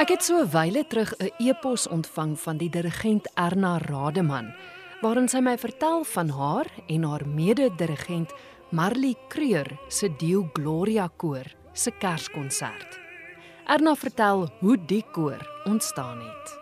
Ek het so 'n wyle terug 'n e-pos ontvang van die dirigent Erna Rademan waarin sy my vertel van haar en haar mede-dirigent Marley Kreur se Deo Gloria koor se Kerskonsert. Erna vertel hoe die koor ontstaan het.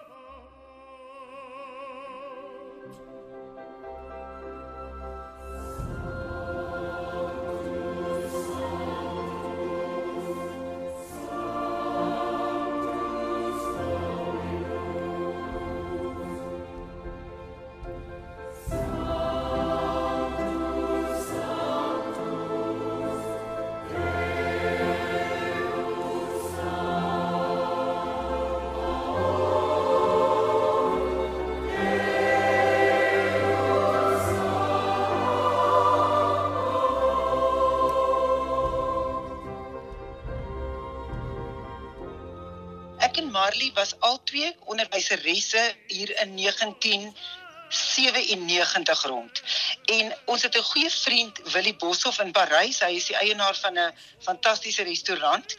Marley was albei onderwyseresse hier in 1997 rond. En ons het 'n goeie vriend, Willie Boshoff in Parys. Hy is die eienaar van 'n fantastiese restaurant.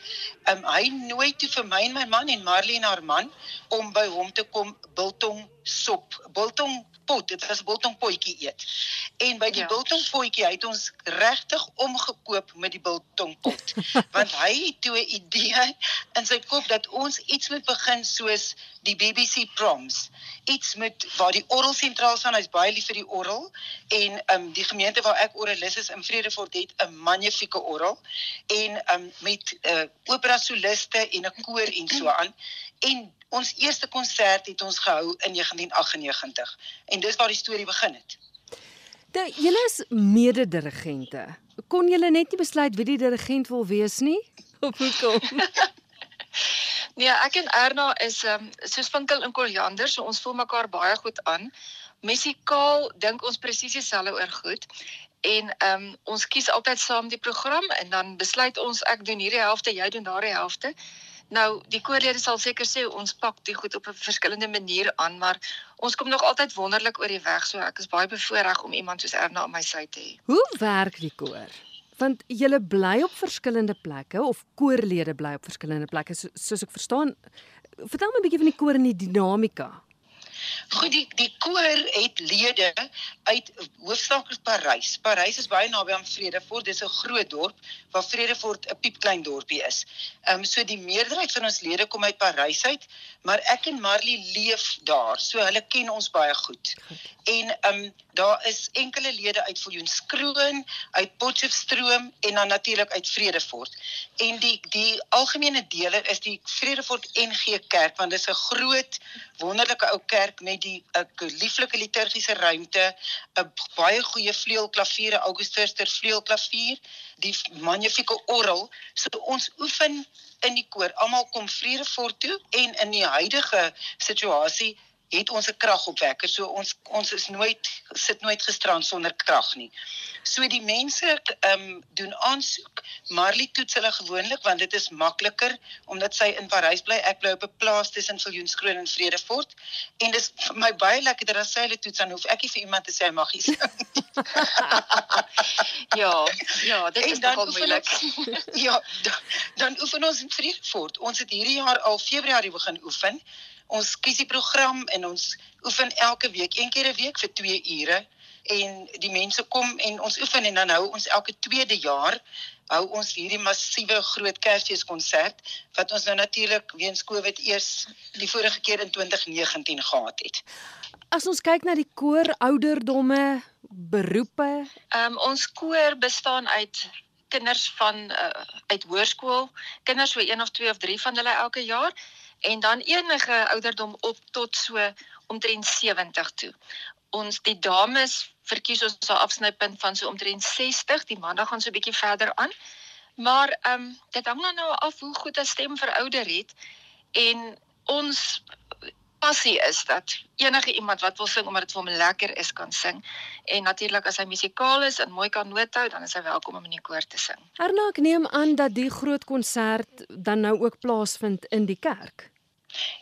Um, hy nooi toe vir my en my man en Marley en haar man om by hom te kom biltong sop, biltong pot. Dit was biltong potjie eet. En by die Ja. biltong potjie het ons regtig omgekoop met die biltong pot. Want hy het toe 'n idee in sy kop dat ons iets moet begin soos die BBC Proms. Iets met waar die orgel sentraal staan. Hy's baie lief vir die orgel en um die gemeente waar ek orgelis is in Vredefort het 'n magnifieke orgel en um met uh, opera soliste en 'n koor en so aan. En ons eerste konsert het ons gehou in 1998 en dis waar die storie begin het. Nou, julle is mede-dirigente. Kon julle net nie besluit wie die dirigent wil wees nie? Of hoekom? Nee, ek en Erna is um, soos vinkel en koriander, so ons voel mekaar baie goed aan. Musikaal dink ons presies dieselfde oor goed. En ehm um, ons kies altyd saam die program en dan besluit ons ek doen hierdie helfte, jy doen daardie helfte. Nou, die koorlede sal seker sê ons pak die goed op 'n verskillende manier aan, maar ons kom nog altyd wonderlik oor die weg, so ek is baie bevoorreg om iemand soos Erna aan my sy te hê. Hoe werk die koor? Want julle bly op verskillende plekke of koorlede bly op verskillende plekke so, soos ek verstaan. Vertel my 'n bietjie van die koor en die dinamika. Goed, die die koor het lede uit hoofsaaklik Parys. Parys is baie naby aan Vredefort. Dis 'n groot dorp waar Vredefort 'n piepklein dorpie is. Ehm um, so die meerderheid van ons lede kom uit Parys uit, maar ek en Marley leef daar. So hulle ken ons baie goed. En ehm um, daar is enkele lede uit Viljoenskroon, uit Potchefstroom en dan natuurlik uit Vredefort. En die die algemene deler is die Vredefort NG Kerk want dit is 'n groot wonderlike ou kerk met die 'n lieflike liturgiese ruimte, 'n baie goeie vleuelklavier, 'n August Förster vleuelklavier, die magnifieke orgel. So ons oefen in die koor. Almal kom Vredefort toe en in die huidige situasie het ons 'n kragopwekker. So ons ons is nooit sit nooit gisterand sonder krag nie. So die mense ehm um, doen aansoek. Marley toets hulle gewoonlik want dit is makliker omdat sy in Parys bly. Ek bly op 'n plaas tussen Viljoenskroon en Vredefort en dis vir my baie lekker dat as sy hulle toets dan hoef ek nie vir iemand te sê hy mag nie. Ja, ja, dit En is dan nogal moeilik. ja, dan, dan oefen ons in Vredefort. Ons het hierdie jaar al Februarie begin oefen. Ons kies die program en ons oefen elke week, een keer 'n week vir 2 ure en die mense kom en ons oefen en dan hou ons elke tweede jaar hou ons hierdie massiewe groot Kersfeeskonsert wat ons nou natuurlik weens Covid eers die vorige keer in 2019 gehad het. As ons kyk na die koor ouderdomme, beroepe, Ehm um, ons koor bestaan uit kinders van uh, uit hoërskool, kinders so 1 of 2 of 3 van hulle elke jaar en dan enige ouderdom op tot so omtrent 70 toe. Ons die dames verkies ons 'n afsnypunt van so omtrent 60, die manne gaan so 'n bietjie verder aan. Maar ehm um, dit hang dan nou af hoe goed 'n stem verouder het en ons passie is dat enige iemand wat wil sing omdat dit vir hom lekker is kan sing. En natuurlik as hy musikaal is en mooi kan noot hou, dan is hy welkom om in die koor te sing. Erna, ek neem aan dat die groot konsert dan nou ook plaasvind in die kerk.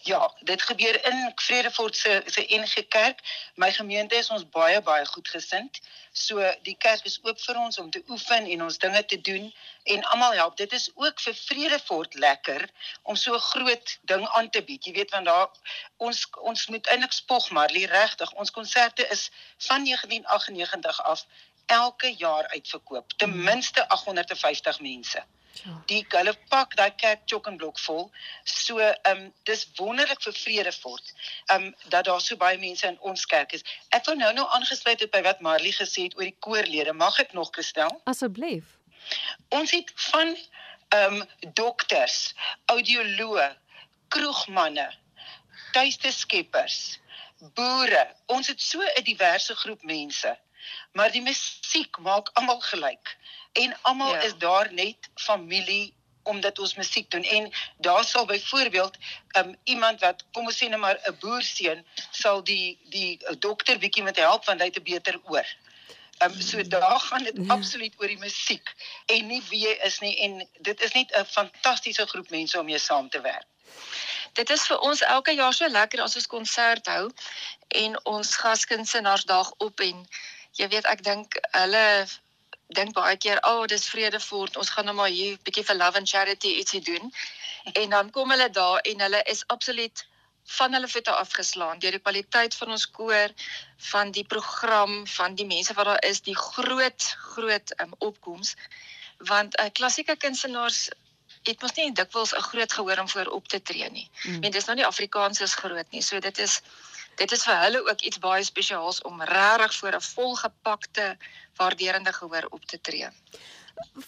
Ja, dit gebeur in Vredefort se se NG Kerk. My gemeente is ons baie baie goedgesind. So die kerk is oop vir ons om te oefen en ons dinge te doen en almal help. Dit is ook vir Vredefort lekker om so 'n groot ding aan te bied. Jy weet want daar ons ons moet eintlik spog maar regtig. Ons konserte is van 1998 af elke jaar uitverkoop. Ten minste 850 mense. Die hulle pak daai kerk chok en blok vol. So ehm um, dis wonderlik vir Vredefort. Ehm um, dat daar so baie mense in ons kerk is. Ek wil nou nou aangesluit op by wat Marley gesê het oor die koorlede. Mag ek nog gestel? Asseblief. Ons het van ehm um, dokters, audioloë, kroegmanne, tuiste skeppers, boere. Ons het so 'n diverse groep mense. Maar die musiek maak almal gelyk en almal ja. is daar net familie omdat ons musiek doen en daar sal byvoorbeeld um, iemand wat kom ons sê net maar 'n boerseun sal die die dokter bietjie met help want hy het 'n beter oor. Ehm um, so daar gaan dit ja. absoluut oor die musiek en nie wie jy is nie en dit is net 'n fantastiese groep mense om mee saam te werk. Dit is vir ons elke jaar so lekker as ons konsert hou en ons gaskunsenaars op en jy weet ek dink hulle dink baie keer, "Ag, oh, dis Vredefort, ons gaan nou maar hier 'n bietjie vir Love and Charity ietsie doen." En dan kom hulle daar en hulle is absoluut van hulle voete afgeslaan deur die kwaliteit van ons koor, van die program, van die mense wat daar is, die groot groot um, opkoms. Want 'n uh, klassieke kunstenaars het mos nie dikwels 'n groot gehoor om voor op te tree nie. Mm. Ek meen dis nou nie Afrikaans is groot nie. So dit is dit is vir hulle ook iets baie spesiaals om regtig voor 'n volgepakte waarderende gehoor op te tree.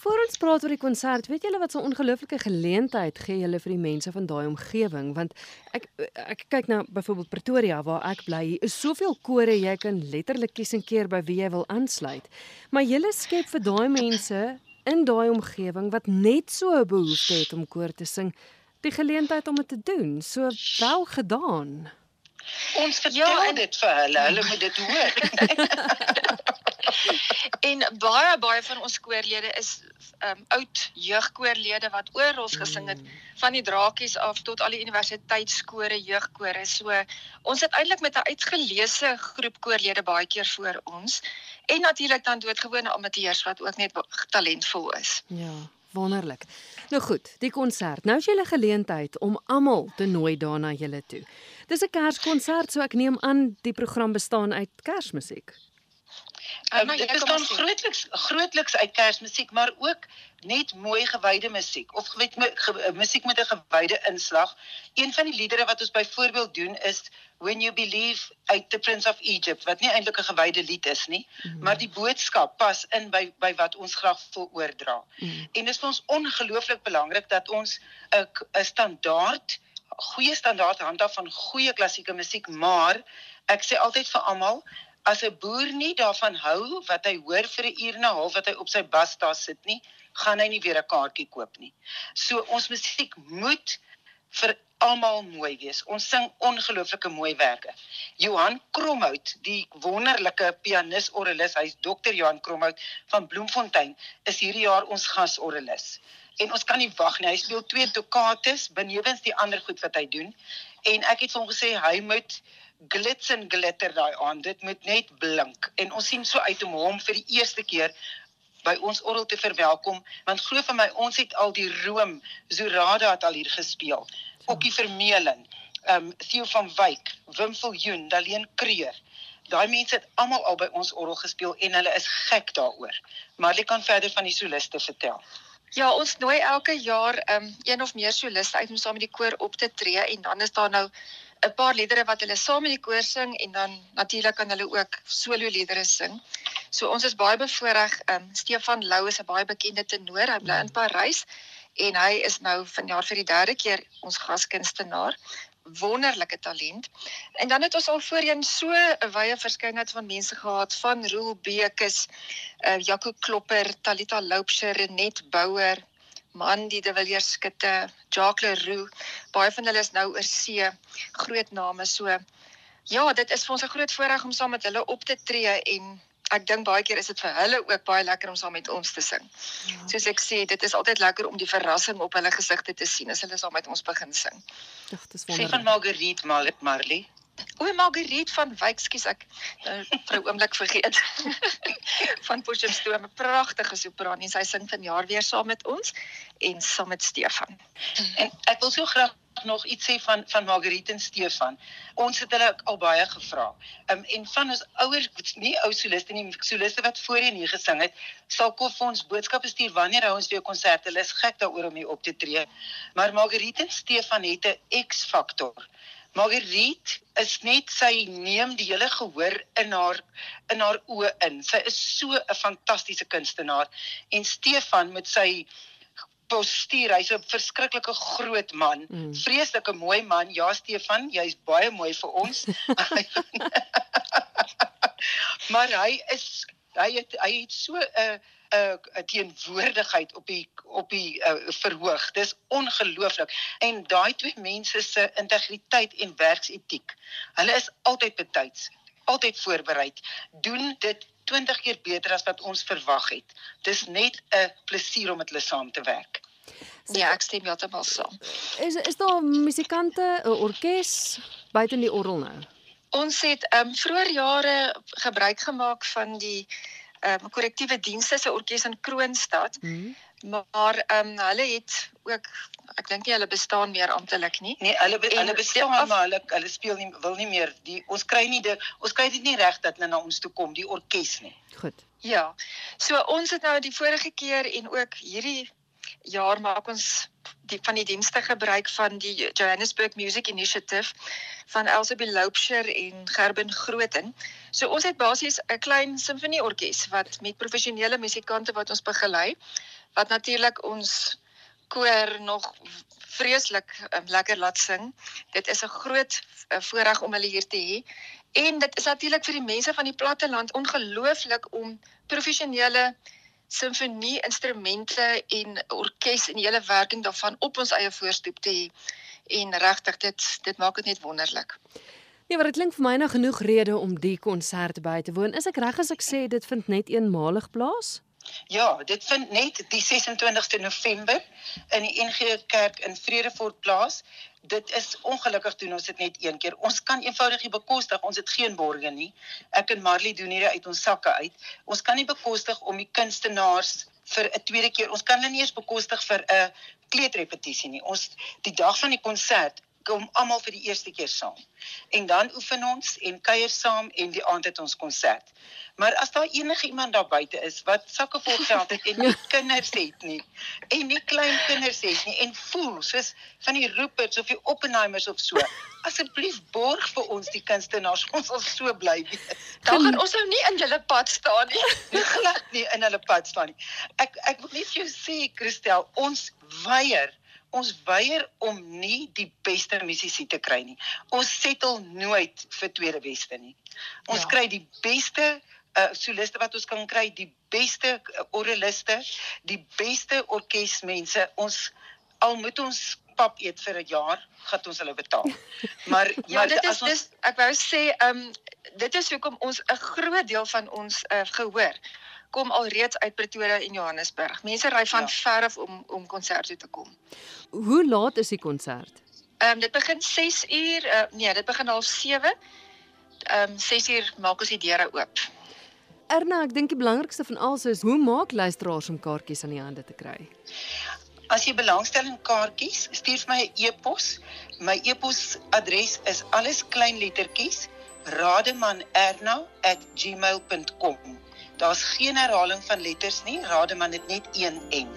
Voor ons praat oor die konsert, weet julle wat so 'n ongelooflike geleentheid gee julle vir die mense van daai omgewing want ek ek kyk nou byvoorbeeld Pretoria waar ek bly, hier is soveel kore jy kan letterlik kies en keer by wie jy wil aansluit. Maar julle skep vir daai mense in daai omgewing wat net so 'n behoefte het om koor te sing, die geleentheid om dit te doen. So wel gedaan. Ons vertel ja, dit vir hulle. Hulle moet dit hoor. en baie baie van ons koorlede is um oud jeugkoorlede wat oral gesing het mm. van die drakies af tot al die universiteitskore jeugkore. So ons het eintlik met 'n uitgeleese groep koorlede baie keer voor ons en natuurlik dan doodgewone amateurs wat ook net talentvol is. Ja, wonderlik. Nou goed, die konsert. Nou is julle geleentheid om almal te nooi daarna julle toe. Dis 'n Kerskonsert, so ek neem aan die program bestaan uit Kersmusiek. Um, dit is dan grootliks grootliks uit Kersmusiek, maar ook net mooi gewyde musiek of weet ge, musiek met 'n gewyde inslag. Een van die liedere wat ons byvoorbeeld doen is When You Believe uit The Prince of Egypt wat nie eintlik 'n gewyde lied is nie, mm -hmm. maar die boodskap pas in by by wat ons graag wil oordra. Mm -hmm. En dit is vir ons ongelooflik belangrik dat ons 'n 'n standaard goeie standaard handhaaf van goeie klassieke musiek, maar ek sê altyd vir almal, as 'n boer nie daarvan hou wat hy hoor vir 'n uur en 'n half wat hy op sy bas daar sit nie, gaan hy nie weer 'n kaartjie koop nie. So ons musiek moet vir almal mooi wees. Ons sing ongelooflike mooi werke. Johan Kromhout, die wonderlike pianis orgelis, hy's Dr. Johan Kromhout van Bloemfontein, is hierdie jaar ons gasorgelis en ons kan nie wag nie. Hy speel twee toccates benewens die ander goed wat hy doen. En ek het vir hom gesê hy moet glitz en glitter daai aan. Dit moet net blink. En ons sien so uit om hom vir die eerste keer by ons orgel te verwelkom want glo vir my ons het al die room Zorada het al hier gespeel. Okkie Vermeulen, ehm um, Theo van Wyk, Wim Viljoen, Daleen Kreur. Daai mense het almal al by ons orgel gespeel en hulle is gek daaroor. Maar jy kan verder van die soliste vertel. Ja, ons nooi elke jaar um, een of meer soliste uit om saam met die koor op te tree en dan is daar nou 'n paar liedere wat hulle saam met die koor sing en dan natuurlik kan hulle ook solo liedere sing. So ons is baie bevoorreg. Um, Stefan Lou is 'n baie bekende tenor. Hy bly in Parys en hy is nou vanjaar vir die derde keer ons gaskunstenaar wonderlike talent. En dan het ons al voorheen so 'n wye verskeidenheid van mense gehad van Roel Bekes, uh Jaco Klopper, Talita Loupse, Renet Bouwer, Mandy de Villiers Skutte, Jacques Leroux. Baie van hulle is nou oor see, groot name so. Ja, dit is vir ons 'n groot voorreg om saam met hulle op te tree en ek dink baie keer is dit vir hulle ook baie lekker om saam met ons te sing. Ja. Soos ek sê, dit is altyd lekker om die verrassing op hulle gesigte te sien as hulle saam met ons begin sing. Ag, dis Sê van wonderlik. Marguerite Mal Marley. O, Marguerite van Wyk, skus ek nou vir 'n oomblik vergeet. van Potchefstroom, 'n pragtige sopraan en sy sing vanjaar weer saam met ons en saam met Stefan. En ek wil so graag nog iets sê van van Marguerite en Stefan. Ons het hulle al baie gevra. Um, en van ons ouers, nie ou soliste nie, soliste wat voorheen hier gesing het, sal kom vir ons boodskappe stuur wanneer hou ons weer konserte. Hulle is gek daaroor om hier op te tree. Maar Marguerite en Stefan het 'n X-faktor. Marguerite is net sy neem die hele gehoor in haar in haar oë in. Sy is so 'n fantastiese kunstenaar en Stefan met sy postuur, hy's 'n verskriklike groot man, Mm. vreeslike mooi man. Ja Stefan, jy's baie mooi vir ons. maar hy is hy het hy het so 'n 'n 'n teenwoordigheid op die op die uh, verhoog. Dis ongelooflik. En daai twee mense se integriteit en werksetiek. Hulle is altyd betyds, altyd voorberei. Doen dit 20 keer beter as wat ons verwag het. Dis net 'n plesier om met hulle saam te werk. Ja, ek stem heeltemal saam. Is is daar musikante, 'n orkes buite die orgel nou? Ons het ehm um, vroeër jare gebruik gemaak van die ehm um, korrektiewe dienste se orkes in Kroonstad, Hmm. maar ehm um, hulle het ook ek dink nie hulle bestaan meer amptelik nie. Nee, hulle En hulle bestaan af- maar hulle hulle speel nie wil nie meer die ons kry nie die ons kry dit nie reg dat hulle na ons toe kom die orkes nie. Goed. Ja. So ons het nou die vorige keer en ook hierdie jaar maak ons die van die dienste gebruik van die Johannesburg Music Initiative van Elsabe Loupsher en Gerben Groten. So ons het basies 'n klein simfonieorkes wat met professionele musikante wat ons begelei wat natuurlik ons koor nog vreeslik um, lekker laat sing. Dit is 'n groot uh, voorreg om hulle hier te hê. En dit is natuurlik vir die mense van die platteland ongelooflik om professionele simfonie instrumente en orkes en die hele werking daarvan op ons eie voorstoep te hê. En regtig dit dit maak dit net wonderlik. Nee, maar dit klink vir my nou genoeg rede om die konsert by te woon. Is ek reg as ek sê dit vind net eenmalig plaas? Ja, dit vind net die 26ste November in die NG Kerk in Vredefort plaas. Dit is ongelukkig doen ons dit net een keer. Ons kan eenvoudig nie bekostig. Ons het geen borge nie. Ek en Marley doen hier uit ons sakke uit. Ons kan nie bekostig om die kunstenaars vir 'n tweede keer. Ons kan hulle nie eens bekostig vir 'n kleedrepetisie nie. Ons die dag van die konsert kom almal vir die eerste keer saam. En dan oefen ons en kuier saam en die aand het ons konsert. Maar as daar enige iemand daar buite is wat sakke vol geld het en nie kinders het nie en nie klein kinders het nie en voel soos van die Ruperts of die Oppenheimers of so, asseblief borg vir ons die kunstenaars. Ons sal so bly wees. Dan gaan ons nou nie in julle pad staan nie. Nie glad nie in hulle pad staan nie. Ek ek wil net vir jou sê Christel, ons weier Ons weier om nie die beste musisië te kry nie. Ons settle nooit vir tweede beste nie. Ons Ja. kry die beste uh soliste wat ons kan kry, die beste uh, orgeliste, die beste orkesmense. Ons al moet ons pap eet vir 'n jaar, gaan ons hulle betaal. Maar Ja, maar dit is ons, dis ek wou sê, ehm um, dit is hoekom ons 'n groot deel van ons uh, gehoor kom alreeds uit Pretoria en Johannesburg. Mense ry van Ja. ver af om om konsert toe te kom. Hoe laat is die konsert? Ehm um, dit begin 6 uur, uh, nee, dit begin half 7. Ehm um, 6 uur maak ons die deure oop. Erna, ek dink die belangrikste van alles is hoe maak luisteraars om kaartjies aan die hande te kry? As jy belangstel in kaartjies, stuur vir my 'n e e-pos. My e-posadres is alles klein lettertjies rademannerna@gmail.com. Daar's geen herhaling van letters nie. Rademan het net een N.